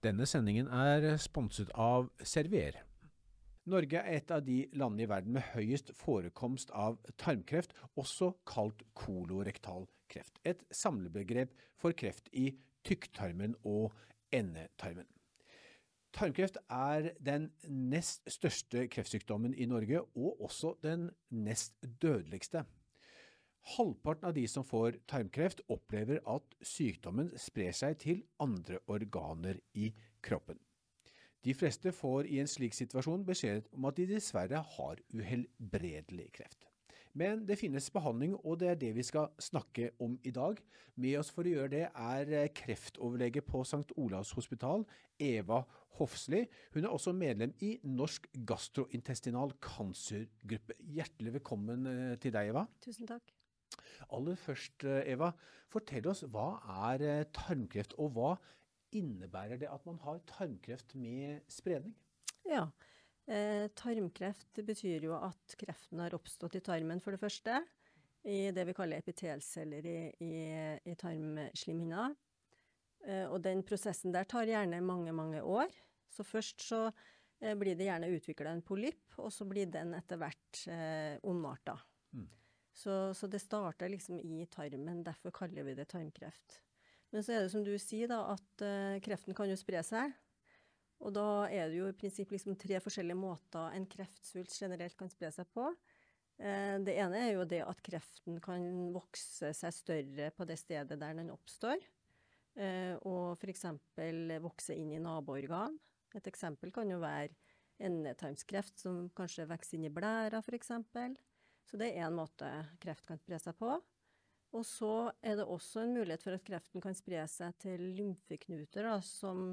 Denne sendingen er sponset av Servier. Norge er et av de landene i verden med høyest forekomst av tarmkreft, også kalt kolorektal kreft. Et samlebegrep for kreft i tykktarmen og endetarmen. Tarmkreft er den nest største kreftsykdommen i Norge, og også den nest dødeligste. Halvparten av de som får tarmkreft, opplever at sykdommen sprer seg til andre organer i kroppen. De fleste får i en slik situasjon beskjed om at de dessverre har uhelbredelig kreft. Men det finnes behandling, og det er det vi skal snakke om i dag. Med oss for å gjøre det er kreftoverlege på St. Olavs hospital, Eva Hofsli. Hun er også medlem i Norsk gastrointestinal cancergruppe. Hjertelig velkommen eh, til deg, Eva. Tusen takk. Aller først, eh, Eva, fortell oss hva er eh, tarmkreft, og hva innebærer det at man har tarmkreft med spredning? Ja, eh, tarmkreft betyr jo at kreften har oppstått i tarmen, for det første. I det vi kaller epitelceller i, i, i tarmslimhinna. Eh, og den prosessen der tar gjerne mange, mange år. Så først så eh, blir det gjerne utvikla en polypp, og så blir den etter hvert eh, ondarta. Mm. Så, så, det starter liksom i tarmen, derfor kaller vi det tarmkreft. Men så er det som du sier, da, at uh, kreften kan jo spre seg. Og da er det jo i prinsipp liksom tre forskjellige måter en kreftsvulst generelt kan spre seg på. Uh, det ene er jo det at kreften kan vokse seg større på det stedet der den oppstår. Uh, og f.eks. vokse inn i naboorgan. Et eksempel kan jo være endetarmskreft som kanskje vokser inn i blæra f.eks. Så det er én måte kreft kan spre seg på. Og så er det også en mulighet for at kreften kan spre seg til lymfeknuter, da, som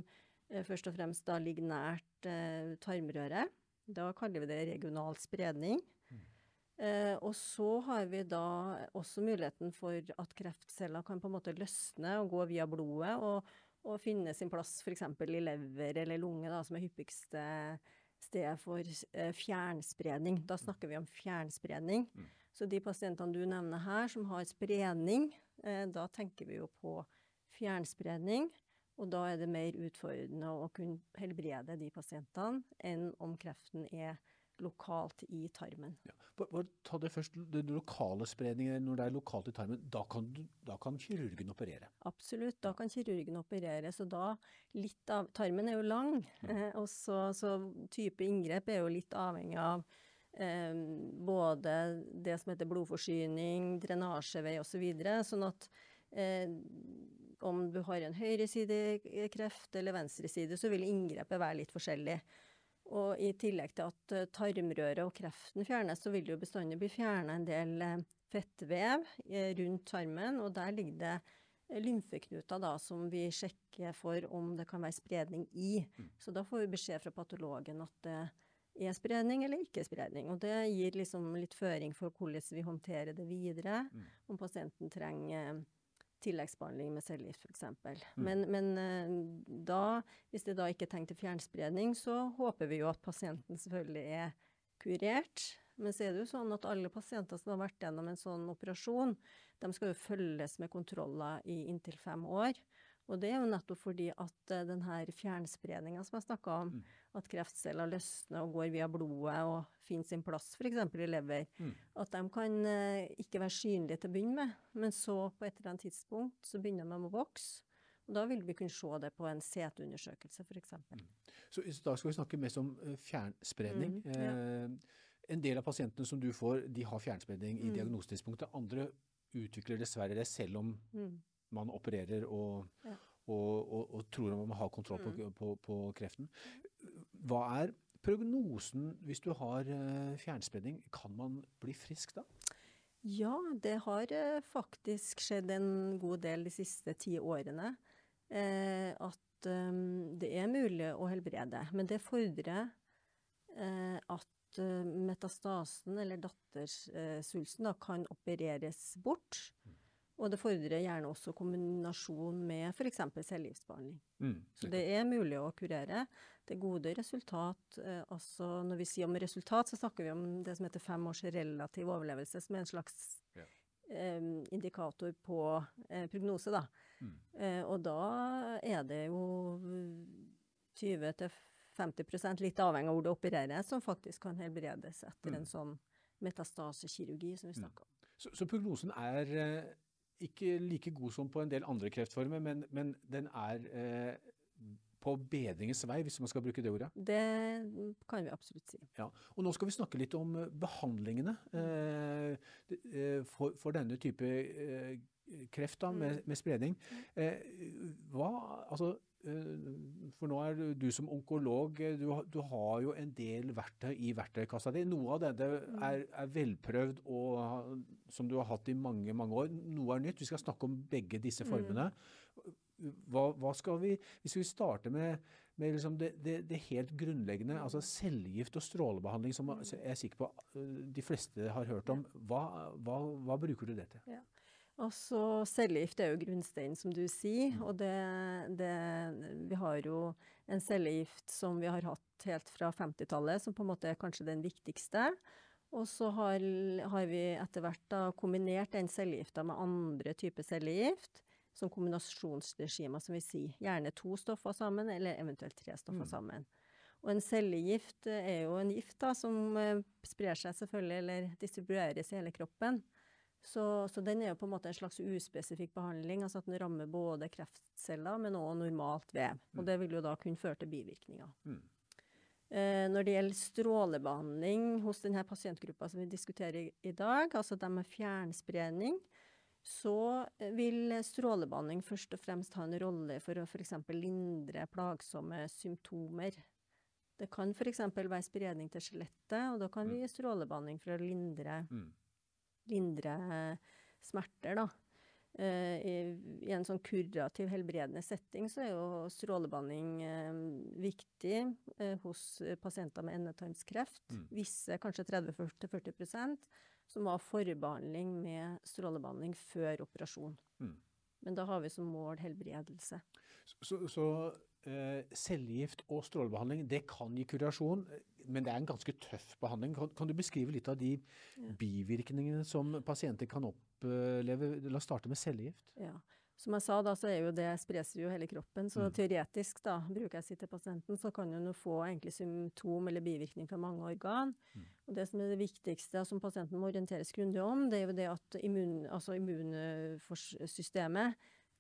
eh, først og fremst da ligger nært eh, tarmrøret. Da kaller vi det regional spredning. Mm. Eh, og så har vi da også muligheten for at kreftceller kan på en måte løsne og gå via blodet og, og finne sin plass f.eks. i lever eller lunge, da, som er hyppigste sted for eh, fjernspredning. Da snakker vi om fjernspredning. Mm. Så de pasientene du nevner her som har spredning, eh, da tenker vi jo på fjernspredning. Og da er det mer utfordrende å kunne helbrede de pasientene enn om kreften er lokalt i tarmen. Ja. Bare, ta det først, den lokale spredningen. Når det er lokalt i tarmen, da kan, da kan, kirurgen operere? Absolutt, da kan kirurgen operere. Så da litt av Tarmen er jo lang, mm. eh, og så, så type inngrep er jo litt avhengig av eh, både det som heter blodforsyning, drenasjevei osv. Så videre, sånn at eh, om du har en høyresidekreft eller venstreside, så vil inngrepet være litt forskjellig. Og i tillegg til at eh, tarmrøret og kreften fjernes, så vil det jo bestandig bli fjerna en del eh, fettvev eh, rundt tarmen, og der ligger det lymfeknuter da, som vi sjekker for om det kan være spredning i. Mm. Så da får vi beskjed fra patologen at det er spredning eller ikke spredning. Og det gir liksom litt føring for hvordan vi håndterer det videre. Mm. Om pasienten trenger tilleggsbehandling med cellegift f.eks. Mm. Men, men eh, da, hvis det da ikke er tenkt til fjernspredning, så håper vi jo at pasienten selvfølgelig er kurert. Men så er det jo sånn at alle pasienter som har vært gjennom en sånn operasjon, de skal jo følges med kontroller i inntil fem år. Og det er jo nettopp fordi at denne den her fjernspredninga som jeg snakka om, mm. at kreftceller løsner og går via blodet og finner sin plass f.eks. i lever, mm. at de kan uh, ikke være synlige til å begynne med, men så på et eller annet tidspunkt så begynner de å vokse. Og Da vil vi kunne se det på en CT-undersøkelse f.eks. Mm. Så da skal vi snakke mest om uh, fjernspredning. Mm, ja. en del av pasientene som du får, de har fjernspredning i mm. diagnosetidspunktet. Andre utvikler dessverre det selv om mm man opererer og, ja. og, og, og tror man har kontroll på, mm. på, på, kreften. Hva er prognosen hvis du har eh, fjernspredning? Kan man bli frisk da? Ja, det har eh, faktisk skjedd en god del de siste ti årene. Eh, at det er mulig å helbrede. Men det fordrer at metastasen, eller dattersvulsten, kan opereres bort. Og det fordrer gjerne også kombinasjon med f.eks. cellegiftbehandling. Mm, så det er mulig å kurere. Det er gode resultat. Eh, altså når vi sier om resultat, så snakker vi om det som heter fem års relativ overlevelse, som er en slags ja. eh, indikator på eh, prognose, da. Mm. Eh, og da er det jo 20-50% litt avhengig av hvor det opereres, som faktisk kan helbredes etter Mm. en sånn metastasekirurgi som vi Mm. snakker om. Så, så prognosen er eh, ikke like god som på en del andre kreftformer, men, men den er eh, på bedringens vei, hvis man skal bruke det ordet. Det kan vi absolutt si. Ja. Og nå skal vi snakke litt om eh, behandlingene eh, eh, for, for denne type eh, kreft da, med, med spredning. Eh, hva, altså, for nå er du- som onkolog, eh, du, du har jo en del verktøy i verktøykassa di. Noe av dette er, er velprøvd og som du har hatt i mange, mange år. Noe er nytt. Vi skal snakke om begge disse formene. Hva, hva skal vi, hvis vi starter med, med liksom det, det, det helt grunnleggende, altså cellegift og strålebehandling, som jeg er sikker på øh, de fleste har hørt om, hva, hva, hva bruker du det til? Altså, cellegift er jo grunnsteinen, som du sier. Og det, det Vi har jo en cellegift som vi har hatt helt fra 50-tallet, som på en måte er kanskje den viktigste. Og så har, har vi etter hvert kombinert den cellegifta med andre typer cellegift. Som kombinasjonsregimer, som vi sier. Gjerne to stoffer sammen, eller eventuelt tre stoffer Mm. sammen. Og en cellegift er jo en gift da, som eh, sprer seg selvfølgelig, eller distribueres i hele kroppen. Så, så den er jo på en måte en slags uspesifikk behandling, altså at den rammer både kreftceller, men også normalt vev. Og det vil jo da kunne føre til bivirkninger. Mm. Eh, når det gjelder strålebehandling hos denne pasientgruppa som vi diskuterer i, i dag, altså de med fjernspredning, så eh, vil strålebehandling først og fremst ha en rolle for å f.eks. lindre plagsomme symptomer. Det kan f.eks. være spredning til skjelettet, og da kan vi gi strålebehandling for å lindre Mm. Lindre smerter, da. Eh, i, I en sånn kurativ, helbredende setting så er jo strålebehandling eh, viktig eh, hos pasienter med endetarmskreft. Mm. Visse, kanskje 30-40% som har forbehandling med strålebehandling før operasjon. Mm. Men da har vi som mål helbredelse. Så, så cellegift og strålebehandling, det kan gi kurasjon, men det er en ganske tøff behandling. Kan, du beskrive litt av de bivirkningene som pasienter kan oppleve? La oss starte med cellegift. Ja. Som jeg sa, da, så er jo det spres jo hele kroppen. Så Mm. teoretisk, da, bruker jeg si til pasienten, så kan hun få egentlig symptom eller bivirkning fra mange organ. Mm. Og det som er det viktigste, som pasienten må orienteres grundig om, det er jo det at immun, altså immunsystemet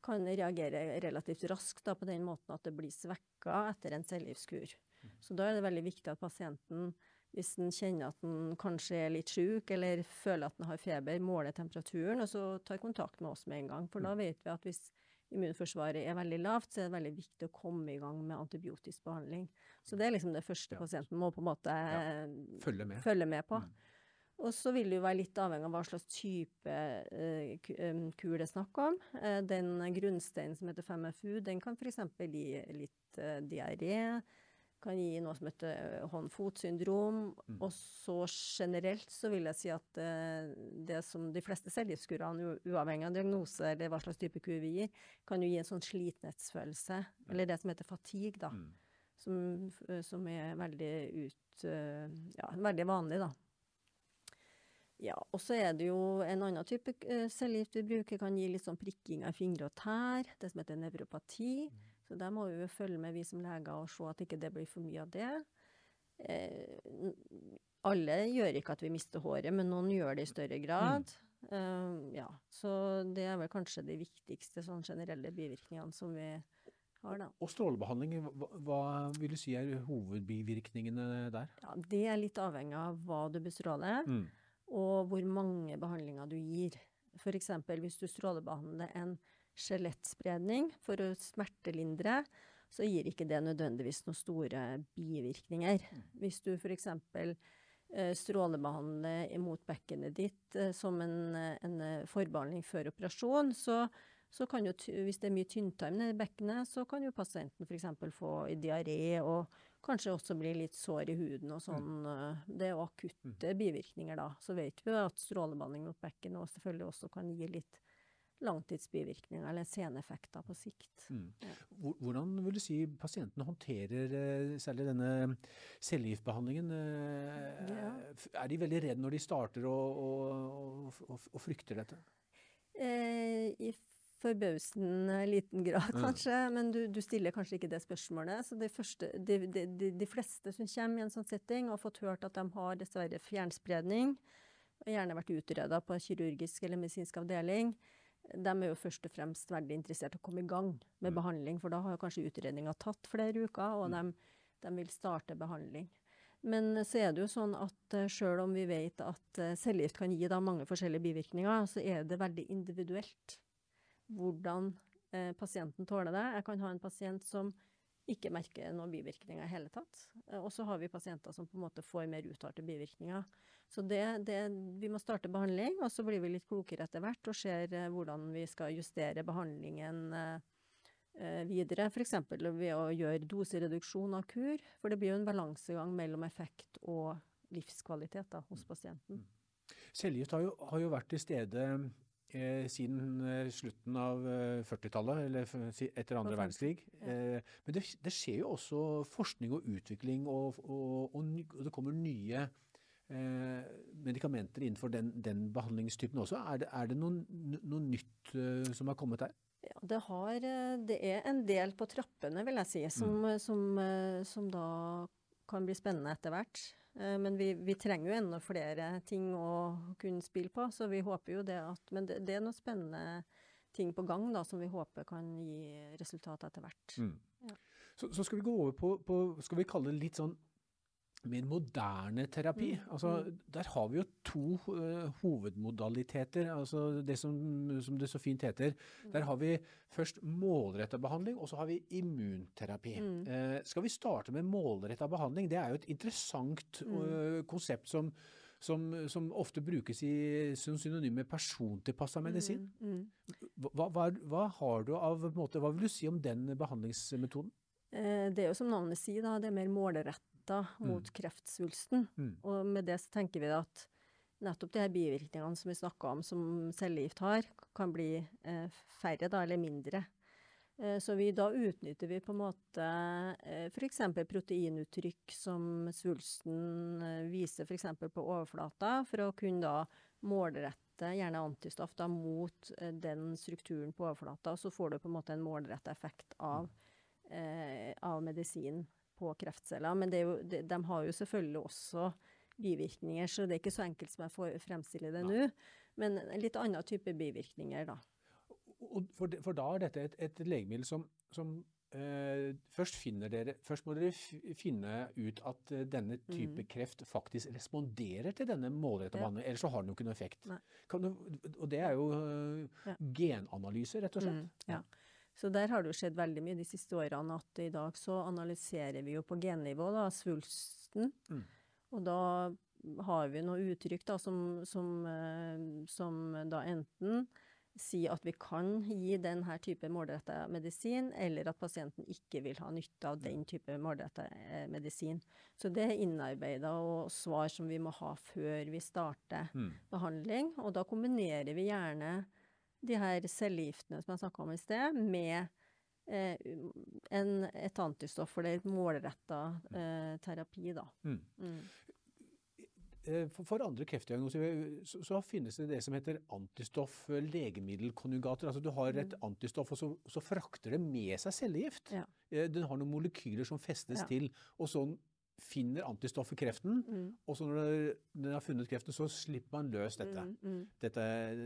kan reagere relativt raskt da, på den måten at det blir svekka etter en cellegiftkur. Så da er det veldig viktig at pasienten, hvis den kjenner at den kanskje er litt syk, eller føler at den har feber, måler temperaturen, og så tar kontakt med oss med en gang. For da vet vi at hvis immunforsvaret er veldig lavt, så er det veldig viktig å komme i gang med antibiotisk behandling. Så det er liksom det første pasienten må på en måte Ja. Følge med. følge med på. Mm. Og så vil det jo være litt avhengig av hva slags type eh, kur det er snakk om. Eh, den grunnsteinen som heter 5FU, den kan f.eks. gi litt eh, diaré. Kan gi noe som heter hånd-fot-syndrom. Mm. Og så generelt så vil jeg si at det som de fleste cellegiftkurene, uavhengig av diagnose eller hva slags type kur vi gir, kan jo gi en sånn slitenhetsfølelse. Eller det som heter fatigue, da. Mm. Som, som er veldig ut Ja, veldig vanlig, da. Ja, og så er det jo en annen type uh, cellegift vi bruker, kan gi litt sånn prikking av fingre og tær, det som heter nevropati. Så der må vi jo følge med, vi som leger, og se at ikke det blir for mye av det. Eh, alle gjør ikke at vi mister håret, men noen gjør det i større grad. Eh, ja, så det er vel kanskje de viktigste sånn generelle bivirkningene som vi har, da. Og strålebehandling, hva, hva vil du si er hovedbivirkningene der? Ja, det er litt avhengig av hva du bestråler. Mm. Og hvor mange behandlinger du gir. F.eks. hvis du strålebehandler en skjelettspredning for å smertelindre, så gir ikke det nødvendigvis noen store bivirkninger. Hvis du f.eks. Eh, strålebehandler imot bekkenet ditt eh, som en, en eh, forbehandling før operasjon, så, så kan jo, hvis det er mye tynntarm i bekkenet, så kan jo pasienten f.eks. få diaré og kanskje også blir litt sår i huden og sånn. eh, Det er jo akutte bivirkninger da. Så vet vi at strålebehandling mot bekken og selvfølgelig også kan gi litt langtidsbivirkninger eller seneffekter på sikt. Mm. Hvordan vil du si pasientene håndterer eh, særlig denne cellegiftbehandlingen? Eh, Ja. Er de veldig redde når de starter og, og, og, og frykter dette? Eh, forbausende liten grad, kanskje. kanskje. Men du, du stiller kanskje ikke det spørsmålet. Så de, første, de, de, de, fleste som kommer i en sånn setting, og har fått hørt at de har dessverre fjernspredning, og gjerne vært utreda på kirurgisk eller medisinsk avdeling, de er jo først og fremst veldig interessert i å komme i gang med Mm. behandling, for da har kanskje utredninga tatt flere uker, og Mm. de, de vil starte behandling. Men så er det jo sånn at uh, sjøl om vi vet at uh, cellegift kan gi mange forskjellige bivirkninger, så er det veldig individuelt hvordan eh, pasienten tåler det. Jeg kan ha en pasient som ikke merker noen bivirkninger i hele tatt. Eh, og så har vi pasienter som på en måte får mer uttalte bivirkninger. Så det, det, vi må starte behandling, og så blir vi litt klokere etter hvert og ser eh, hvordan vi skal justere behandlingen eh, videre. F.eks. ved å gjøre dosereduksjon av kur, for det blir jo en balansegang mellom effekt og livskvalitet da, hos pasienten. Cellegift har, jo- har jo vært til stede siden eh, slutten av eh, 40-tallet, eller etter andre verdenskrig. ja. Eh, men det, det skjer jo også forskning og utvikling, og, og, og, og det kommer nye eh, medikamenter innenfor den, den behandlingstypen også. Er det, er det noe, noe nytt eh, som har kommet der? Ja, det, har, eh, det er en del på trappene, vil jeg si, som, Mm. eh, som, eh, som da kan bli spennende etter hvert. Eh, Men vi, vi trenger jo enda flere ting å kunne spille på, så vi håper jo det at Men det, det er noen spennende ting på gang da, som vi håper kan gi resultat etter hvert. Mm. Ja. Så, så skal vi gå over på, på skal vi kalle det litt sånn mer moderne terapi. Mm, Altså, mm. Der har vi jo to uh, hovedmodaliteter, altså det som, som det så fint heter. Mm. Der har vi først målretta behandling, og så har vi immunterapi. Mm. Uh, skal vi starte med målretta behandling? Det er jo et interessant eh, konsept som, som, som ofte brukes i, som synonym med persontilpassa medisin. Mm, mm. Hva, hva, hva har du av måte, Hva vil du si om den behandlingsmetoden? Eh, Det er jo som navnet sier, da, det er mer målretta mot kreftsvulsten. Mm. Og med det så tenker vi at nettopp de her bivirkningene som vi snakka om som cellegift har, kan bli eh, færre da, eller mindre. Eh, så vi, da utnytter vi på en måte eh, f.eks. proteinuttrykk som svulsten eh, viser f.eks. på overflata, for å kunne da målrette gjerne antistoff da, mot eh, den strukturen på overflata, og så får du på en måte en målretta effekt av, eh, av medisinen på kreftceller. Men det er jo, de, de har jo selvfølgelig også bivirkninger, så det er ikke så enkelt som jeg får fremstille det nå. Men en litt annen type bivirkninger, da. Og for, for da er dette et, et legemiddel som, som eh, først, finner dere, først må dere finne ut at eh, denne type kreft faktisk responderer til denne målrettede behandlingen. Ja. ellers så har den jo ikke noen effekt. Du, og det er jo eh, Ja. genanalyse, rett og slett. Mm, ja. Så der har det jo skjedd veldig mye de siste årene, at i dag så analyserer vi jo på gennivå da, svulsten. Mm. Og da har vi noe uttrykk da, som, som, eh, som da enten sier at vi kan gi denne type målretta medisin, eller at pasienten ikke vil ha nytte av den type målretta eh, medisin. Så det er innarbeida og svar som vi må ha før vi starter Mm. behandling. Og da kombinerer vi gjerne de her cellegiftene som jeg snakka om i sted, med eh, en, et antistoff eller et målretta eh, terapi, da. Mm. Mm. Eh, For, for andre kreftdiagnoser eh, så, så finnes det det som heter antistoff-legemiddelkonjugater. Altså du har et antistoff, og så, så frakter det med seg cellegift. Ja. Eh, Den har noen molekyler som festes Ja. til, og så finner antistoff i kreften. Mm. Og så når den har funnet kreften, så slipper man løs dette. Mm, mm. dette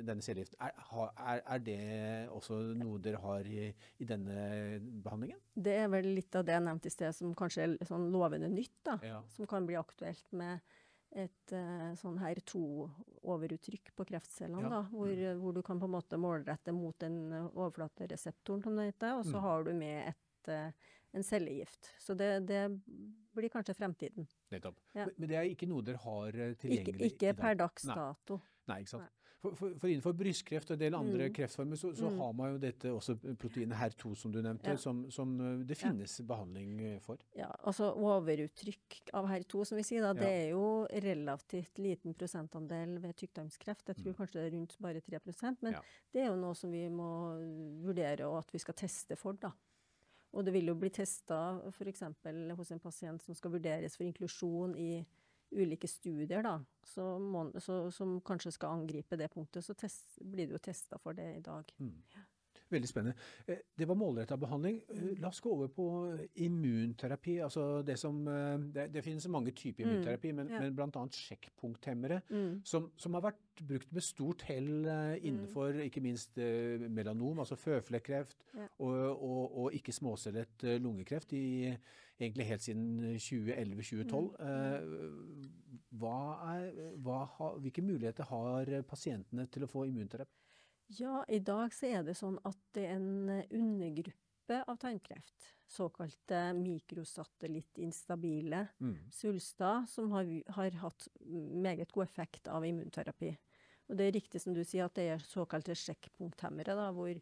denne cellegiften. Er, er, er det også noe dere har i, i denne behandlingen? Det er vel litt av det jeg nevnte i sted, som kanskje er sånn lovende nytt, da. Ja. Som kan bli aktuelt med et eh, sånn her to-overuttrykk på kreftcellene, Ja. da. Hvor, hvor du kan på en måte målrette mot den overflatereseptoren, som det heter. Og så Mm. har du med et, eh, en cellegift. Så det, det blir kanskje fremtiden. Nettopp. Ja. Men, det er ikke noe dere har tilgjengelig Ikke, ikke i dag? per dags dato. Nei, ikke sant. Nei. For, for, for innenfor brystkreft og en del andre Mm. kreftformer, så, så Mm. har man jo dette også proteinet HER2 som du nevnte, Ja. som, som det det Ja. finnes behandling eh, for. Ja, altså overuttrykk av HER2, som vi sier da, det Ja. er jo relativt liten prosentandel ved tykktarmskreft. Jeg tror kanskje det er rundt bare 3% men Mm. Ja. det er jo noe som vi må vurdere og at vi skal teste for, da. Og det vil jo bli testa f.eks. hos en pasient som skal vurderes for inklusjon i ulike studier, da, så må, så, som kanskje skal angripe det punktet. Så test, blir det jo testa for det i dag. Mm. Veldig spennende. Eh, Det var målretta behandling. Eh, La oss gå over på immunterapi. Altså det, som, eh, det, det finnes mange typer immunterapi, men, ja. men bl.a. sjekkpunkthemmere, Mm. som, som har vært brukt med stort hell eh, innenfor ikke minst eh, melanom, altså føflekkreft, Ja. og, og, og ikke-småcellet eh, lungekreft, i, egentlig helt siden 2011-2012. Mm. hva er, hva hvilke muligheter har pasientene til å få immunterapi? Ja, i dag så er det sånn at det er en eh, undergruppe av tarmkreft, såkalte mikrosatellittinstabile Mm. svulster, som har, har hatt meget god effekt av immunterapi. Og det er riktig som du sier at det er såkalte sjekkpunkthemmere, da, hvor,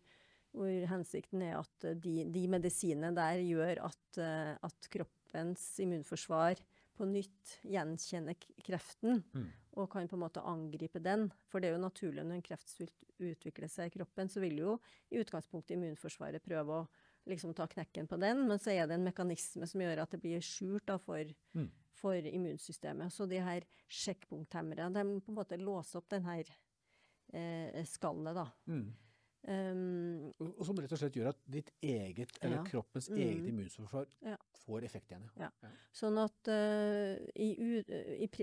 hvor hensikten er at eh, de, de medisinene der gjør at, eh, at kroppens immunforsvar på nytt gjenkjenner kreften, Mm. Og kan på en måte angripe den. For det er jo naturlig når en kreftsvult utvikler seg i kroppen, så vil jo i utgangspunktet immunforsvaret prøve å liksom ta knekken på den, men så er det en mekanisme som gjør at det blir skjult da, for, Mm. for immunsystemet. Så de her sjekkpunkthemmere, de på en måte låser opp den her eh, skallet, da. Mm. Um, Og, som rett og slett gjør at ditt eget, eller Ja. kroppens Mm. eget immunforsvar Ja. får effekt igjen. Ja. Sånn at uh, i, i,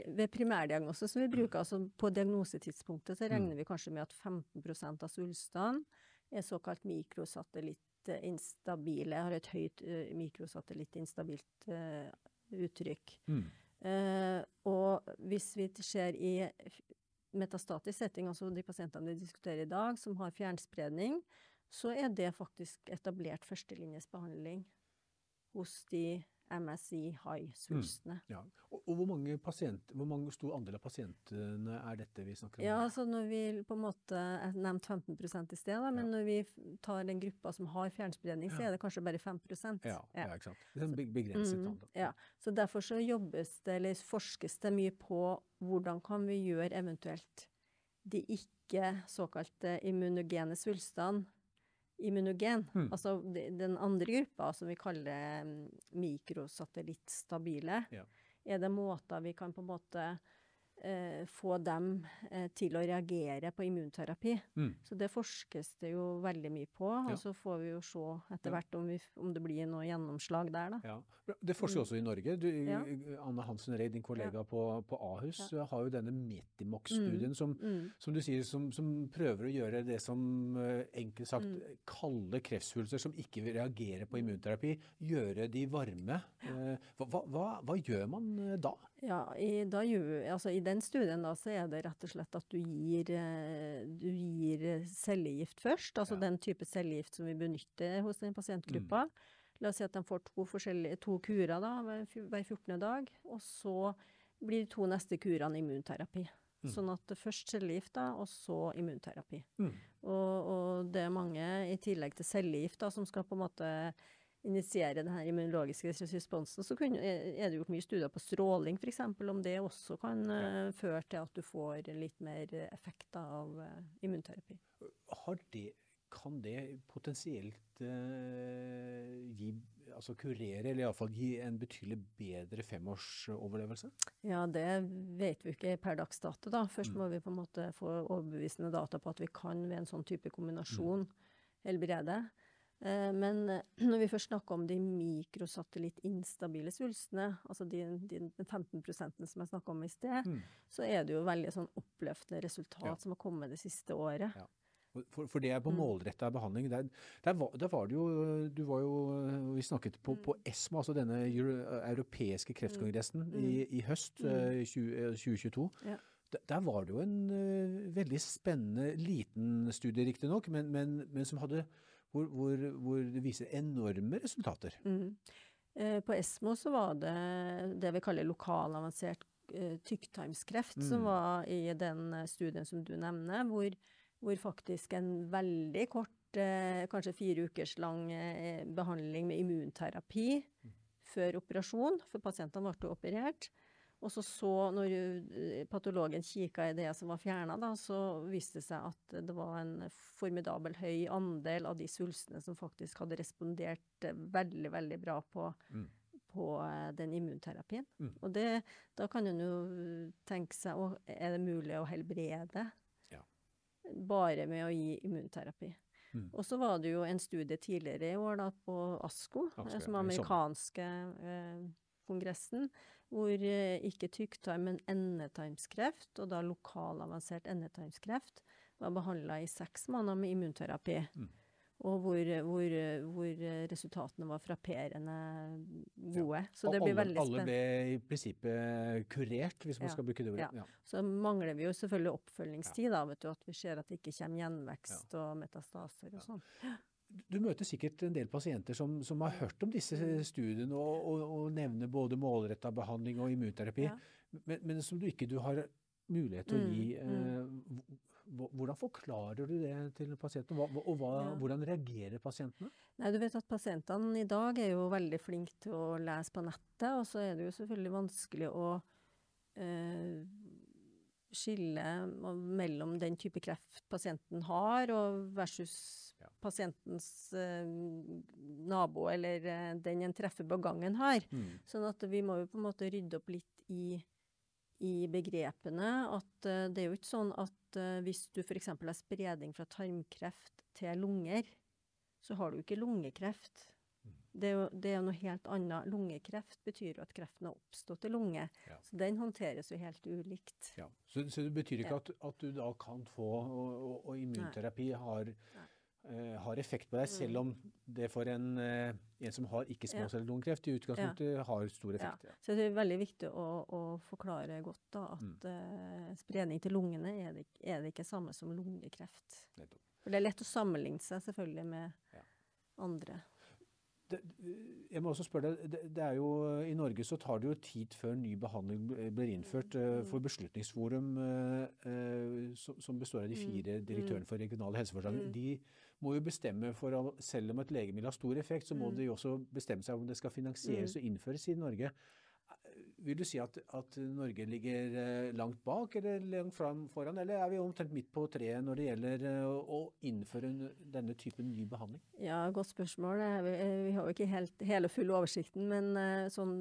ved primærdiagnose som vi bruker, altså på diagnosetidspunktet, så regner vi kanskje med at 15% av svulstene er såkalt mikrosatellittinstabile, har et høyt uh, mikrosatellitt-instabilt eh, uttrykk. Mm. Uh, og hvis vi ser i metastatisk setting, altså de pasientene vi diskuterer i dag, som har fjernspredning, så er det faktisk etablert førstelinjes behandling hos de MSI high-svulstene. Ja. Og, og hvor, mange pasient, hvor mange stor andel av pasientene er dette vi snakker om? Ja, altså når vi på en måte Jeg nevnte 15 i sted, da, men Ja. når vi tar den gruppa som har fjernspredning, så er det kanskje bare 5 ja, ja, ikke sant. Det er en begrenset Mm, antall. ja. Så derfor så jobbes det, eller forskes det mye på hvordan kan vi gjøre eventuelt de ikke såkalte immunogene svulstene immunogen. Mm. Altså den andre gruppa som vi kaller mm, mikrosatellittstabile, Ja. er det måter vi kan på en måte få dem eh, til å reagere på immunterapi. Mm. Så det forskes det jo veldig mye på, Ja. og så får vi jo se etter hvert om, vi, om det blir noe gjennomslag der, da. Ja. Det forsker også i Norge. Du, Mm. Ja. Anne Hansen Reid, din kollega på, på Ahus, har jo denne Metimox-studien som, Mm. som du sier, som, som prøver å gjøre det som eh, enkelt sagt Mm. kalde kreftsvulster som ikke vil reagere på immunterapi, gjøre de varme. Eh, Hva, hva, hva, gjør man eh, da? Ja, i, da gjør, altså, I den studien da, så er det rett og slett at du gir, eh, du gir eh, cellegift først. Altså Ja. den type cellegift som vi benytter hos den pasientgruppa. La oss si at de får to, to kurer da, hver 14. dag. Og så blir de to neste kurene immunterapi. Mm. Sånn at først cellegift, da, og så immunterapi. Mm. Og, og det er mange, i tillegg til cellegift, da, som skal på en måte initiere den her immunologiske responsen, så kunne, er det gjort mye studier på stråling f.eks., om det også kan uh, føre til at du får litt mer effekt av uh, immunterapi. Har det, kan det potensielt eh, gi, altså kurere, eller iallfall gi en betydelig bedre femårsoverlevelse? Ja, det vet vi ikke per dags dato, da. Først Mm. må vi på en måte få overbevisende data på at vi kan ved en sånn type kombinasjon helbrede. Eh, Men eh, når vi først snakker om de mikrosatellitt-instabile svulstene, altså de, de, de 15 som jeg snakka om i sted, Mm. så er det jo veldig sånn oppløftende resultat Ja. som har kommet det siste året. Ja. For, for det er på Mm. målretta behandling. Der, der, var, der var det jo Du var jo Vi snakket på, på ESMA, altså denne euro, europeiske kreftkongressen i, i høst Mm. eh, 20, eh, 2022. Ja. Der, var det jo en veldig spennende liten studie, riktignok, men, men, men som hadde hvor, hvor, hvor det viser enorme resultater. Mm. Eh, På ESMO så var det det vi kaller lokalavansert tykktarmskreft, mm. som Mm. var i den eh, studien som du nevner, hvor, hvor faktisk en veldig kort, eh, kanskje fire ukers lang eh, behandling med immunterapi før operasjon, for pasientene ble operert. Og så så, når eh, patologen kikka i det som var fjerna, så viste det seg at det var en formidabel høy andel av de svulstene som faktisk hadde respondert eh, veldig, veldig bra på, Mm. på eh, den immunterapien. Mm. Og det, da kan en jo tenke seg å, Er det mulig å helbrede Ja. bare med å gi immunterapi? Mm. Og så var det jo en studie tidligere i år da, på ASKO, ASKO, som amerikanske eh, kongressen, hvor eh, ikke tykktarm, men endetarmskreft, og da lokal avansert endetarmskreft, var behandla i seks måneder med immunterapi. Mm. Og hvor, hvor, hvor resultatene var frapperende gode. Så det blir alle, veldig alle ble i prinsippet kurert, hvis man Ja, skal bruke det ordet. ja. Ja. Så mangler vi jo selvfølgelig oppfølgingstid, da, vet du, at vi ser at det ikke kommer gjenvekst og metastaser og sånn. Du møter sikkert en del pasienter som, som har hørt om disse studiene og, og, og nevner både målretta behandling og immunterapi, Ja. men, men som du ikke du har mulighet til å Mm, gi. mm. Eh, hvordan forklarer du det til pasienten, og, hva, og hva, Ja. hvordan reagerer pasientene? Nei, du vet at pasientene i dag er jo veldig flinke til å lese på nettet, og så er det jo selvfølgelig vanskelig å eh, skille mellom den type kreft pasienten har, og versus Ja. pasientens eh, nabo, eller eh, den en treffer på gangen har. Mm. Sånn at vi må jo på en måte rydde opp litt i, i begrepene. At eh, det er jo ikke sånn at eh, hvis du f.eks. har spredning fra tarmkreft til lunger, så har du ikke lungekreft. Det er, jo, det er jo noe helt annet. Lungekreft betyr jo at kreften har oppstått i lunge. Ja. Så den håndteres jo helt ulikt. Ja. Så, så det betyr ikke Ja. at, at du da kan få Og, og, og immunterapi har, uh, har effekt på deg, Mm. selv om det for en, uh, en som har ikke småcellelungekreft, i utgangspunktet har stor effekt. Ja. Så det er veldig viktig å, å forklare godt da, at Mm. uh, spredning til lungene er det, er det ikke samme som lungekreft. Nettopp. For det er lett å sammenligne seg selvfølgelig med Ja. andre. Det, jeg må også spørre deg, det, det er jo, I Norge så tar det jo tid før ny behandling blir innført. eh, For Beslutningsforum, eh, eh, som, består av de Mm, fire direktørene for regionale helseforetak, Mm. de må jo bestemme for Selv om et legemiddel har stor effekt, så må Mm. de også bestemme seg om det skal finansieres og innføres i Norge. Vil du si at, at Norge ligger eh, langt bak eller langt foran, eller er vi omtrent midt på treet når det gjelder eh, å innføre denne typen ny behandling? Ja, godt spørsmål. Eh, Vi, har jo ikke helt, hele full oversikten, men sånn,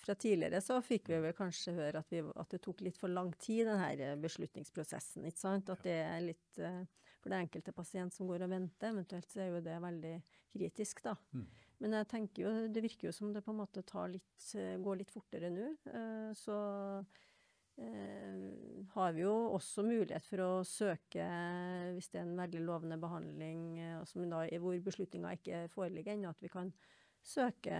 fra tidligere så fikk vi vel kanskje høre at, vi, at det tok litt for lang tid, denne beslutningsprosessen. ikke sant? At det er litt for det enkelte pasient som går og venter, eventuelt så er jo det veldig kritisk, da. Mm. Men jeg tenker jo, det virker jo som det på en måte tar litt, eh, går litt fortere nå. eh, Så eh, har vi jo også mulighet for å søke, hvis det er en veldig lovende behandling, eh, som da, hvor beslutninga ikke foreligger ennå, at vi kan søke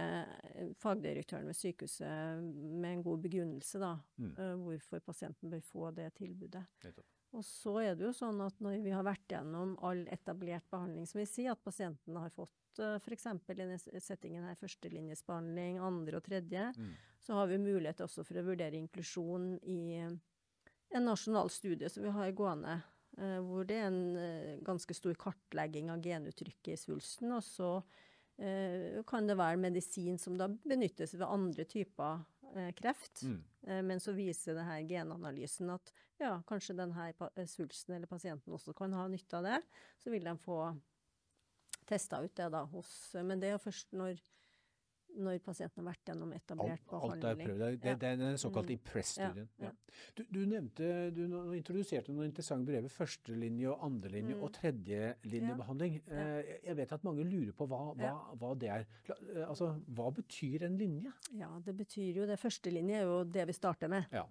fagdirektøren ved sykehuset med en god begrunnelse, da, Mm. hvorfor pasienten bør få det tilbudet. Nettopp. Og så er det jo sånn at når vi har vært gjennom all etablert behandling, som vi sier, at pasienten har fått uh, f.eks. i denne settingen her førstelinjesbehandling, andre og tredje, Mm. så har vi mulighet også for å vurdere inklusjon i en nasjonal studie som vi har gående, eh, hvor det er en eh, ganske stor kartlegging av genuttrykket i svulsten, og så eh, kan det være medisin som da benyttes ved andre typer eh, kreft. Mm. Eh, Men så viser det her genanalysen at ja, kanskje denne svulsten eller pasienten også kan ha nytte av det. Så vil de få testa ut det da hos Men det er først når, når pasienten har vært gjennom etablert Alt, alt er behandling. prøvd. Det, det, det er den såkalte Mm. IMPRESS-studien. Ja, ja. Du, du nevnte, du introduserte noen interessante brever. Førstelinje og andrelinje Mm. og tredjelinjebehandling. Ja. ja. Jeg vet at mange lurer på hva, hva, hva det er. Eh, Altså, hva betyr en linje? Ja, det betyr jo det. Førstelinje er jo det vi starter med. Ja.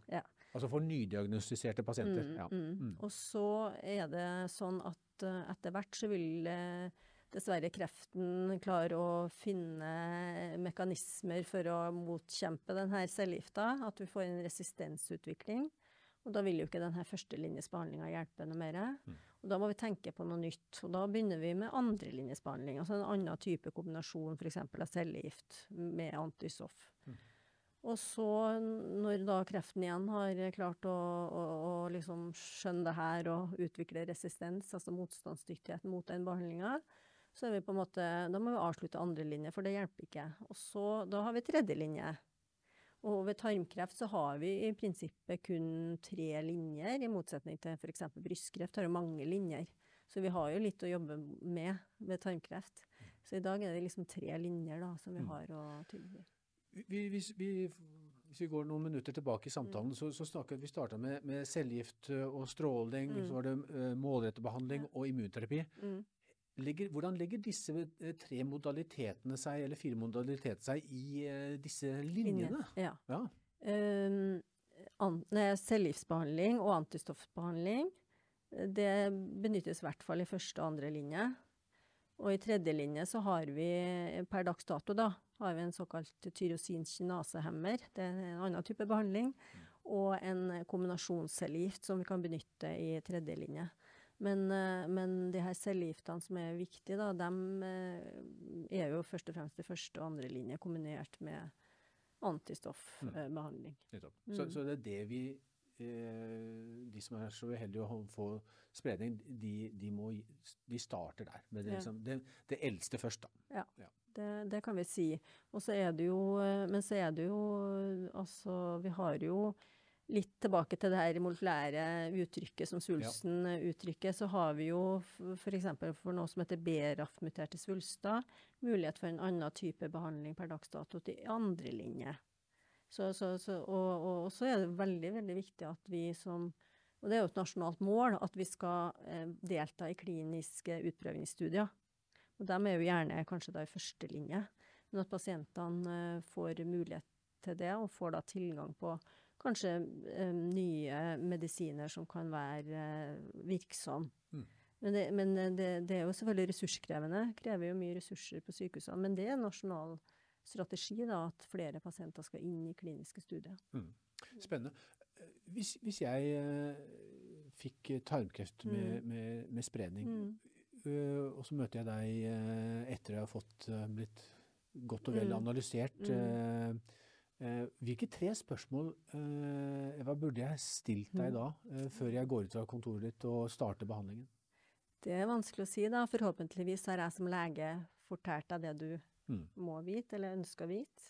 Altså for nydiagnostiserte pasienter. Mm, ja. mm. Mm. Og så er det sånn at eh, etter hvert så vil eh, dessverre kreften klarer å finne mekanismer for å motkjempe denne cellegifta, at du får en resistensutvikling. Og da vil jo ikke denne førstelinjesbehandlinga hjelpe noe mer. Mm. Og da må vi tenke på noe nytt. Og da begynner vi med andrelinjesbehandling, altså en annen type kombinasjon f.eks. av cellegift med antisoff. Mm. Og så, når da kreften igjen har klart å, å, å liksom skjønne det her og utvikle resistens, altså motstandsdyktighet mot den behandlinga, så er vi på en måte, da må vi avslutte andre linje, for det hjelper ikke. Og så, da har vi tredje linje. Og ved tarmkreft så har vi i prinsippet kun tre linjer, i motsetning til f.eks. brystkreft har jo mange linjer. Så vi har jo litt å jobbe med ved tarmkreft. Så i dag er det liksom tre linjer da, som vi Mm. har å tilby. Vi, hvis, vi, hvis vi går noen minutter tilbake i samtalen, Mm. så, så snakket vi starta med, med cellegift eh, og stråling, Mm. så var det uh, målrettet behandling Ja. og immunterapi. Mm. Legger, hvordan legger disse eh, tre modalitetene seg, eller fire modalitetene seg, i eh, disse linjene? Ja. Ja. Um, an, cellegiftbehandling og antistoffbehandling, eh, det benyttes i hvert fall i første og andre linje. Og i tredje linje så har vi per dags dato da, har vi en såkalt tyrosinkinasehemmer. Det er en annen type behandling. Og en kombinasjonscellegift som vi kan benytte i tredje linje. Men, eh, men de her cellegiftene som er viktige, da, de er jo først og fremst i første og andre linje kombinert med antistoffbehandling. Nettopp. Så, så det er det vi eh, De som er så uheldige å få spredning, de, de, må, de starter der. Med det, Ja. liksom, det, det eldste først, da. Det, det kan vi si. Og så er det jo eh, Men så er det jo Altså, vi har jo litt tilbake til det her molekylære uttrykket som svulsten ja. uttrykker, så har vi jo f.eks. for noe som heter BRAF-muterte svulster, mulighet for en annen type behandling per dags dato til andre linje. Så, så, så, og, og, så er det veldig, veldig viktig at vi som Og det er jo et nasjonalt mål at vi skal eh, delta i kliniske utprøvingsstudier. Og de er jo gjerne kanskje da i første linje. Men at pasientene eh, får mulighet til det, og får da tilgang på kanskje eh, nye medisiner som kan være eh, virksomme. Mm. Men, det, men det, det er jo selvfølgelig ressurskrevende. Krever jo mye ressurser på sykehusene. Men det er en nasjonal strategi da, at flere pasienter skal inn i kliniske studier. Spennende. Eh, Hvis, hvis jeg eh, fikk tarmkreft med, Mm. med, med spredning, Mm. eh, og så møter jeg deg eh, etter jeg har fått eh, blitt godt og vel Mm. analysert Mm. Eh, Hvilke tre spørsmål eh, Eva, burde jeg stilt deg Mm. da, eh, før jeg går ut fra kontoret ditt og starter behandlingen? Det er vanskelig å si, da. Forhåpentligvis har jeg som lege fortalt deg det du Mm. må vite, eller ønsker å vite.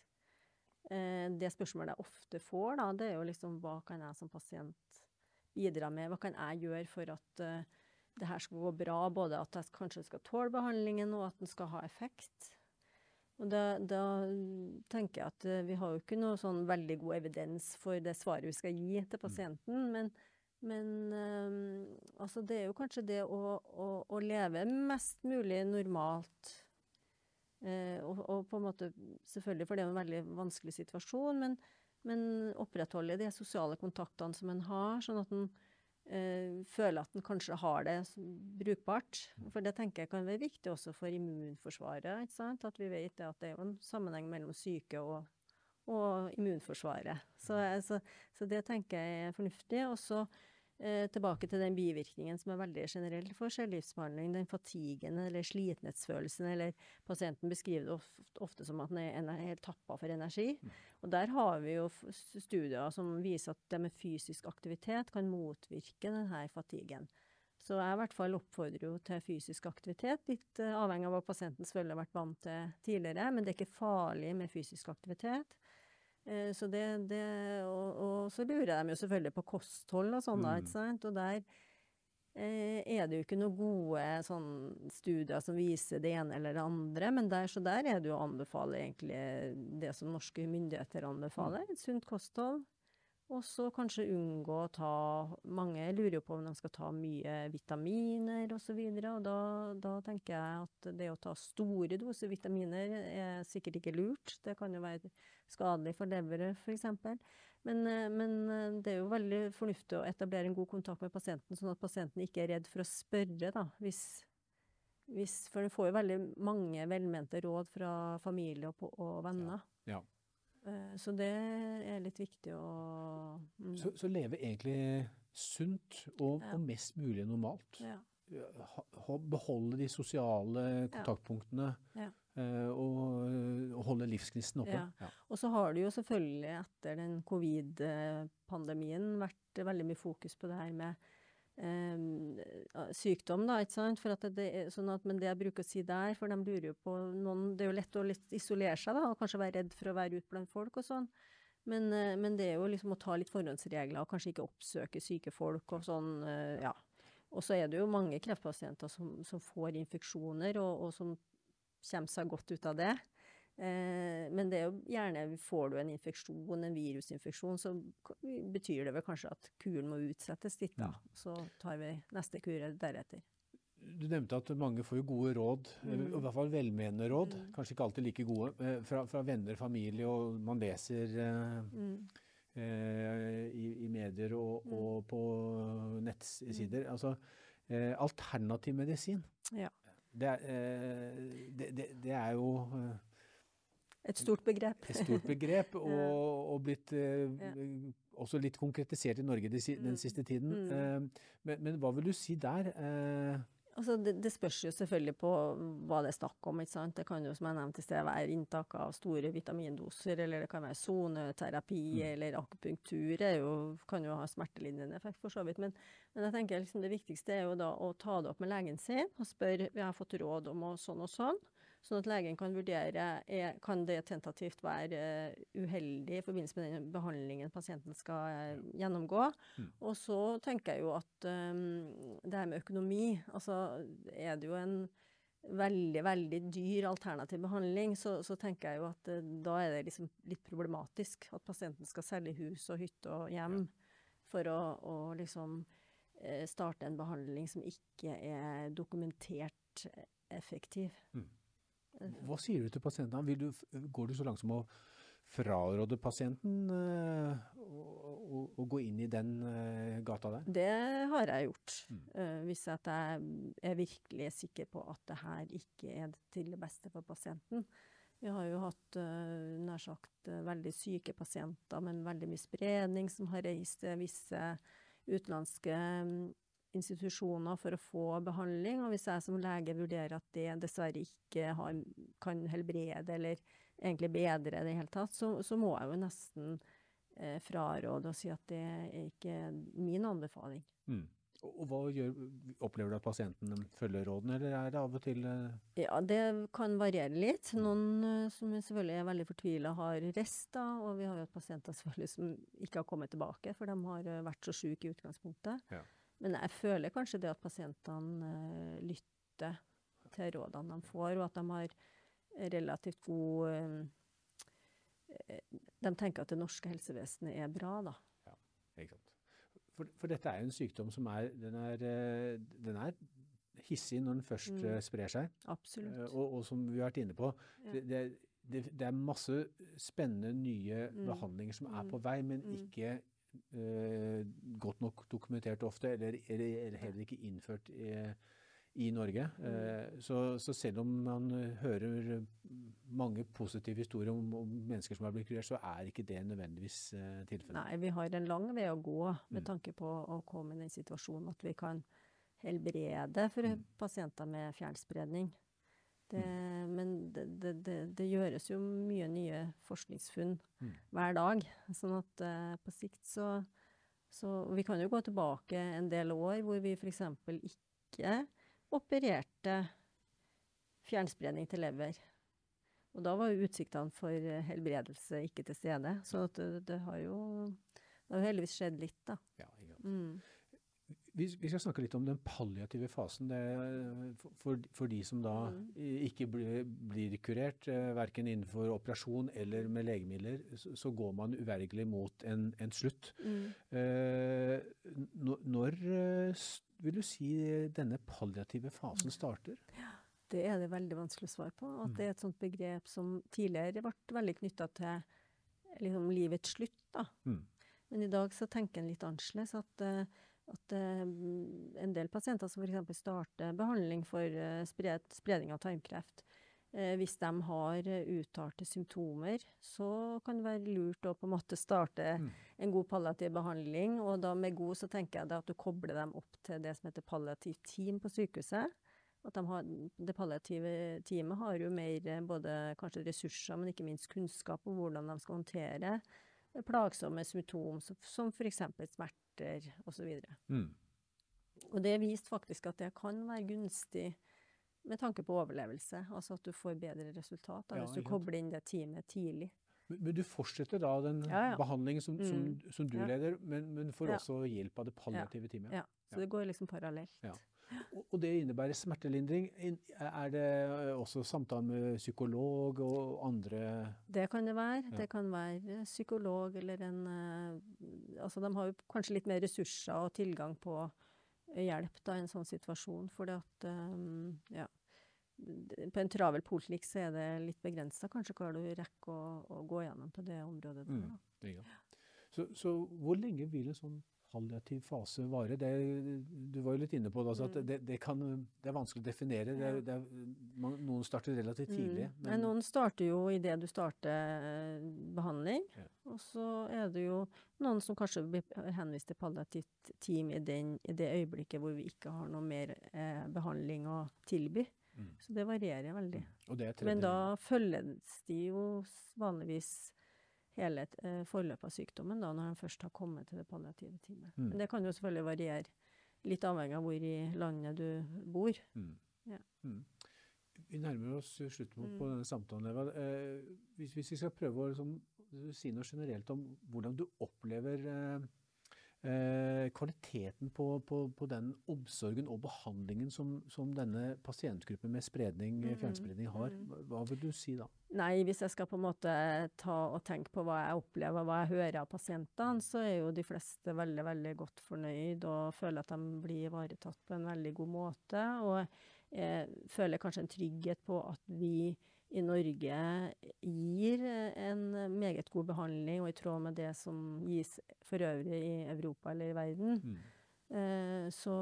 Eh, det spørsmålet jeg ofte får, da, det er jo liksom hva kan jeg som pasient bidra med? Hva kan jeg gjøre for at det her skal gå bra? Både at jeg kanskje skal tåle behandlingen, og at den skal ha effekt. Og da, da tenker jeg at eh, vi har jo ikke noe sånn veldig god evidens for det svaret vi skal gi til pasienten, men, men um, altså det er jo kanskje det å, å, å leve mest mulig normalt. Eh, og, og på en måte, selvfølgelig, for det er jo en veldig vanskelig situasjon, men, men opprettholde de sosiale kontaktene som en har, sånn at en føler at en kanskje har det som brukbart. For det tenker jeg kan være viktig også for immunforsvaret. At vi vet at det er en sammenheng mellom syke og, og immunforsvaret. Så, eh, så, så det tenker jeg er fornuftig. Og så eh, tilbake til den bivirkningen som er veldig generell for cellegiftbehandling, den fatiguen eller slitenhetsfølelsen, eller pasienten beskriver det ofte, ofte som at den er helt tappa for energi. Og der har vi jo studier som viser at det med fysisk aktivitet kan motvirke denne fatigen. Så jeg i hvert fall oppfordrer jo til fysisk aktivitet, litt eh, avhengig av hva pasienten selvfølgelig har vært vant til tidligere, men det er ikke farlig med fysisk aktivitet. Eh, Så det, det, og, og så lurer de jo selvfølgelig på kosthold og sånn, Mm. ikke sant. Og der eh, er det jo ikke noen gode sånn, studier som viser det ene eller det andre, men der, så der er det jo å anbefale egentlig det som norske myndigheter anbefaler, et sunt kosthold. Og så kanskje unngå å ta Mange lurer jo på om de skal ta mye vitaminer osv. Og, så og da, da tenker jeg at det å ta store doser vitaminer er sikkert ikke lurt. Det kan jo være skadelig for leveret f.eks. Men, eh, men eh, det er jo veldig fornuftig å etablere en god kontakt med pasienten, sånn at pasienten ikke er redd for å spørre. da, hvis, hvis, For du får jo veldig mange velmente råd fra familie og, og venner. Ja. Eh, Så det er litt viktig å mm. Så, så leve egentlig sunt og, Ja. og mest mulig normalt. ja. Ha- Beholde de sosiale kontaktpunktene Ja. eh, og, og holde livsgnisten oppe. Ja. Og så har det jo selvfølgelig etter den covid-pandemien vært veldig mye fokus på det her med eh, sykdom, da, ikke sant. For at det, er sånn at, men det jeg bruker å si der, for de lurer jo på noen Det er jo lett å litt isolere seg, da, og kanskje være redd for å være ute blant folk og sånn. Men, eh, men det er jo liksom å ta litt forhåndsregler, og kanskje ikke oppsøke syke folk og sånn, eh, ja. Og så er det jo mange kreftpasienter som, som får infeksjoner, og, og som kommer seg godt ut av det. Eh, men det er jo gjerne får du en infeksjon, en virusinfeksjon, så betyr det vel kanskje at kuren må utsettes litt, da. Så tar vi neste kur deretter. Du nevnte at mange får jo gode råd, mm. i hvert fall velmenende råd. Mm. Kanskje ikke alltid like gode. Eh, fra, fra venner, familie, og man leser eh, mm. eh, i, i, medier og, mm. og på nettsider. Mm. Altså, eh, alternativ medisin. Ja. Det, eh, det, det, det, er jo et stort begrep. Et stort begrep, og, og blitt ja. også litt konkretisert i Norge den siste tiden. Mm. Men, men, hva vil du si der? Altså, det, det, spørs jo selvfølgelig på hva det er snakk om. ikke sant? Det kan jo, som jeg nevnte i sted, være inntak av store vitamindoser, eller det kan være soneterapi, mm. eller akupunktur. Det jo, kan jo ha smertelindrende effekt, for så vidt. Men, men jeg tenker liksom det viktigste er jo da å ta det opp med legen sin og spørre vi har fått råd om og sånn og sånn. Sånn at legen kan vurdere er, kan det tentativt være uh, uheldig i forbindelse med den behandlingen pasienten skal uh, gjennomgå. Mm. Og så tenker jeg jo at um, det her med økonomi Altså er det jo en veldig, veldig dyr alternativ behandling, så, så tenker jeg jo at uh, da er det liksom litt problematisk at pasienten skal selge hus og hytte og hjem ja. for å, å liksom starte en behandling som ikke er dokumentert effektiv. Mm. Hva sier du til pasientene? Du, går du så langt som å fraråde pasienten uh, å, gå inn i den uh, gata der? Det har jeg gjort. Mm. Uh, hvis jeg er virkelig sikker på at det her ikke er til det beste for pasienten. Vi har jo hatt nær sagt veldig syke pasienter med veldig mye spredning, som har reist til visse utenlandske um, institusjoner for å få behandling. Og hvis jeg som lege vurderer at det dessverre ikke har, kan helbrede eller egentlig bedre det i hele tatt, så, så, må jeg jo nesten eh, fraråde og si at det er ikke min anbefaling. Mm. Og hva gjør, Opplever du at pasienten følger rådene, eller er det av og til eh... Ja, det kan variere litt. Noen eh, som selvfølgelig er veldig fortvila, har rester. Og vi har jo hatt pasienter selvfølgelig som ikke har kommet tilbake, for de har eh, vært så syke i utgangspunktet. Ja. Men jeg føler kanskje det at pasientene uh, lytter til rådene de får, og at de har relativt god uh, De tenker at det norske helsevesenet er bra, da. Ja, ikke sant. For, for dette er jo en sykdom som er Den er, den er hissig når den først mm. sprer seg. Absolutt. Og, og, som vi har vært inne på, ja. det, det, det, er masse spennende nye mm. behandlinger som er på vei, men mm. ikke eh, godt nok dokumentert ofte, eller, eller heller ikke innført i, i Norge. Mm. Eh, så, så, selv om man hører mange positive historier om, om, mennesker som har blitt kurert, så er ikke det nødvendigvis eh, tilfellet. Nei, vi har en lang vei å gå med mm. tanke på å komme i den situasjonen at vi kan helbrede for mm. pasienter med fjernspredning. Det, mm. Men det, det, det, gjøres jo mye nye forskningsfunn mm. hver dag. Sånn at uh, på sikt så, så Vi kan jo gå tilbake en del år hvor vi f.eks. ikke opererte fjernspredning til lever. Og da var jo utsiktene for helbredelse ikke til stede. Så det, det, har jo det har heldigvis skjedd litt, da. Ja, ikke sant. Mm. Vi, vi, skal snakke litt om den palliative fasen. For, for, de som da mm. ikke blir, blir kurert, eh, verken innenfor operasjon eller med legemidler, så, så går man uvergelig mot en, en slutt. Mm. Eh, når eh, vil du si denne palliative fasen starter? Ja, det er det veldig vanskelig å svare på. At mm. det er et sånt begrep som tidligere ble veldig knytta til liksom, livets slutt. da. Mm. Men i dag så tenker en litt annerledes. at uh, at uh, en del pasienter som f.eks. starter behandling for spred, spredning av tarmkreft, uh, hvis de har uttalte symptomer, så kan det være lurt å på en måte starte mm. en god palliativ behandling. Og da med god så tenker jeg at du kobler dem opp til det som heter palliativt team på sykehuset. At de har, det palliative teamet har jo mer både kanskje ressurser, men ikke minst kunnskap om hvordan de skal håndtere plagsomme symptom, som f.eks. smerte smerter osv. Mm. Og det viste faktisk at det kan være gunstig med tanke på overlevelse. Altså at du får bedre resultat ja, hvis du kobler inn det teamet tidlig. Men, men du fortsetter da den ja, ja. behandlingen som, mm. som, som du leder, men, men får også hjelp av det palliative teamet? Ja, så det går liksom parallelt. Og det innebærer smertelindring. Er det også samtale med psykolog og andre Det kan det være. Ja. Det kan være psykolog eller en eh, Altså de har jo kanskje litt mer ressurser og tilgang på hjelp da, i en sånn situasjon. For at um, ja, på en travel poliklinikk så er det litt begrensa kanskje hva du rekker å, å, gå gjennom på det området. Der, mm, det så, så, hvor lenge vil en sånn palliativ fase vare? Det, du var jo litt inne på det, altså, at mm. det, det, kan, det, er vanskelig å definere. Er, man, noen starter relativt mm. tidlig. Mm. Men... noen starter jo idet du starter eh, behandling. Ja. Og så er det jo noen som kanskje blir henvist til palliativt team i, den, i, det øyeblikket hvor vi ikke har noe mer eh, behandling å tilby. Mm. Så det varierer veldig. Men da følges de jo vanligvis hele eh, forløpet av sykdommen da, når de først har kommet til det palliative teamet. Mm. Men det kan jo selvfølgelig variere, litt avhengig av hvor i landet du bor. Mm. Ja. Mm. Vi nærmer oss slutten på, mm. denne samtalen. Eva. Eh, hvis, hvis, vi skal prøve å liksom, si noe generelt om hvordan du opplever eh, Eh, kvaliteten på, på, på, den omsorgen og behandlingen som, som denne pasientgruppen med spredning, mm, fjernspredning har. Mm. Hva vil du si da? Nei, hvis jeg skal på en måte ta og tenke på hva jeg opplever, hva jeg hører av pasientene, så er jo de fleste veldig, veldig godt fornøyd og føler at de blir ivaretatt på en veldig god måte. Og jeg føler kanskje en trygghet på at vi i Norge gir en meget god behandling, og i tråd med det som gis for øvrig i Europa eller i verden. Mm. Eh, så,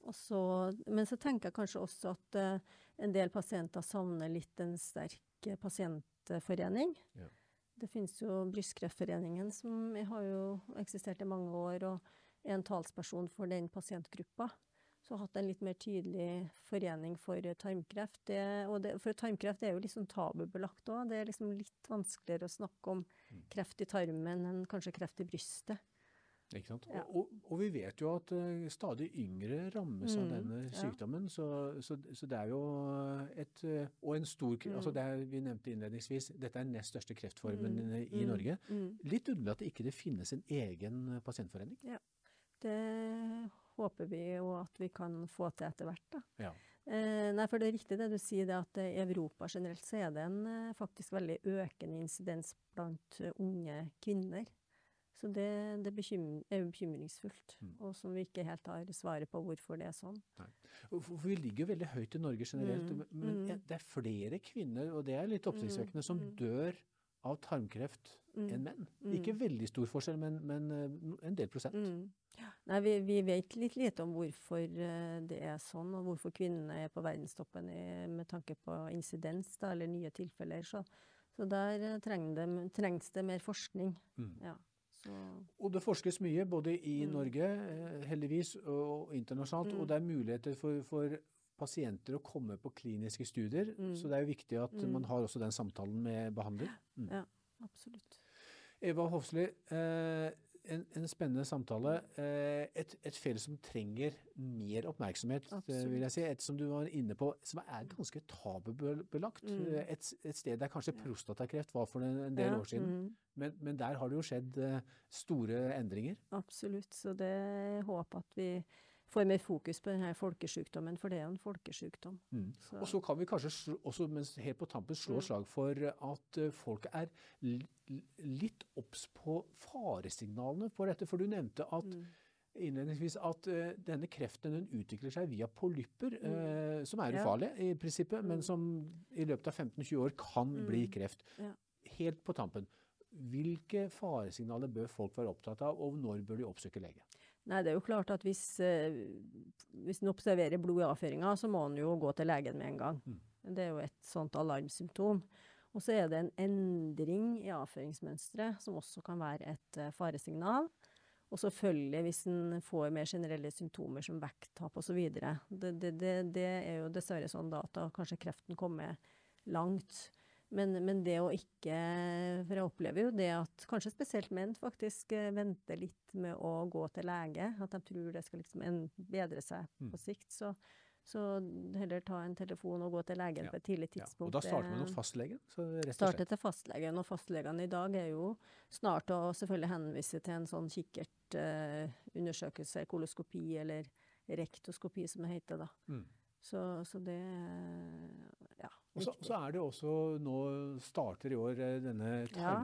også, men så tenker jeg kanskje også at eh, en del pasienter savner litt en sterk pasientforening. Ja. Det finnes jo Brystkreftforeningen, som har jo eksistert i mange år, og er en talsperson for den pasientgruppa så hatt en litt mer tydelig forening for tarmkreft. Det, det, for tarmkreft er jo litt liksom tabubelagt òg. Det er liksom litt vanskeligere å snakke om mm. kreft i tarmen enn kanskje kreft i brystet. Ikke sant? Ja. Og, og, vi vet jo at uh, stadig yngre rammes mm, av denne sykdommen. Ja. Så, så, så, det er jo et uh, Og en stor mm. altså det er, Vi nevnte innledningsvis dette er den nest største kreftformen mm, i mm, Norge. Mm. Litt underlig at det ikke finnes en egen pasientforening. Ja, det håper vi jo at vi kan få til etter hvert. da. Ja. Eh, nei, for det er riktig det du sier, det at i Europa generelt så er det en eh, faktisk veldig økende insidens blant unge kvinner. Så det, det bekymring, er bekymringsfullt, mm. og som vi ikke helt har svaret på hvorfor det er sånn. Nei. For Vi ligger veldig høyt i Norge generelt, mm. men mm. det er flere kvinner, og det er litt oppsiktsvekkende, som mm. dør av tarmkreft mm. enn menn. Ikke mm. veldig stor forskjell, men, men en del prosent. Nei, vi, vi, vet litt lite om hvorfor eh, det er sånn, og hvorfor kvinnene er på verdenstoppen i, med tanke på insidens da, eller nye tilfeller. Så, så der eh, trengs det, trengs det mer forskning. Mm. Ja, og det forskes mye, både i mm. Norge, eh, heldigvis, og internasjonalt. Mm. Og det er muligheter for, for, pasienter å komme på kliniske studier. Mm. Så det er jo viktig at mm. man har også den samtalen med behandler. Mm. Ja, absolutt. Eva Hofsli, eh, en, en, spennende samtale. Eh, et, et, felt som trenger mer oppmerksomhet, eh, Absolutt. vil jeg si. Et som du var inne på, som er ganske tabubelagt. Mm. Eh, et, et, sted der kanskje prostatakreft var for en, en del ja. år siden. Mm. Men, men, der har det jo skjedd store endringer. Absolutt. Så det håper at vi får mer fokus på denne folkesykdommen, for det er jo en folkesykdom. Mm. Og så kan vi kanskje også, mens helt på tampen slå mm. slag for at uh, folk er litt obs på faresignalene for dette. For du nevnte at mm. innledningsvis at uh, denne kreften den utvikler seg via polypper, uh, som er ufarlige ja. i prinsippet, men mm. som i løpet av 15-20 år kan bli mm. kreft. Ja. Helt på tampen. Hvilke faresignaler bør folk være opptatt av, og når bør de oppsøke lege? Nei, det er jo klart at hvis, eh, hvis en observerer blod i avføringa, så må en jo gå til legen med en gang. Mm. Det er jo et sånt alarmsymptom. Og så er det en endring i avføringsmønsteret som også kan være et uh, faresignal. Og selvfølgelig hvis en får mer generelle symptomer som vekttap osv. Det, det, det, det er jo dessverre sånn da at da kanskje kreften kommer langt. Men, men, det å ikke For jeg opplever jo det at kanskje spesielt menn faktisk eh, venter litt med å gå til lege. At de tror det skal liksom bedre seg mm. på sikt. Så, så, heller ta en telefon og gå til legen ja. på et tidlig tidspunkt. Ja. Og da starter man hos fastlegen? Starter til fastlegen. Og fastlegene i dag er jo snart å selvfølgelig henvise til en sånn kikkertundersøkelse, uh, koloskopi eller rektoskopi som det heter da. Mm. Så, så, det Ja. Og så, så er det også nå starter i år denne denne Ja.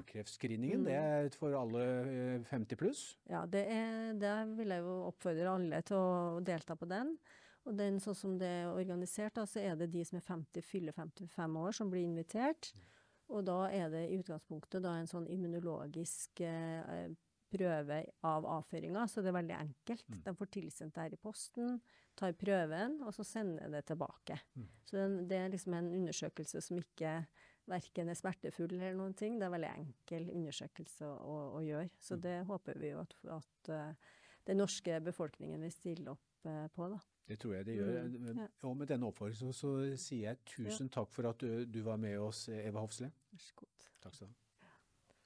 Mm. Det er for alle eh, 50 pluss. Ja, det er, det vil jeg jo oppfordre alle til å delta på den. Og den sånn som det er organisert, da, så er det de som er 50, fyller 55 år som blir invitert. Og da er det i utgangspunktet da en sånn immunologisk eh, prøve av avføringa, så det er veldig enkelt. Mm. De får tilsendt det her i posten, tar prøven, og så sender det tilbake. Mm. Så det er liksom en undersøkelse som ikke verken er smertefull eller noen ting. Det er veldig enkel undersøkelse å, å, gjøre. Så Mm. det håper vi jo at, at eh, den norske befolkningen vil stille opp eh, på, da. Det tror jeg det gjør. Mm, ja. Og med denne oppfordringen så, så sier jeg tusen takk for at du, du var med oss, Eva Hofsle. Vær så god. Takk skal du ha.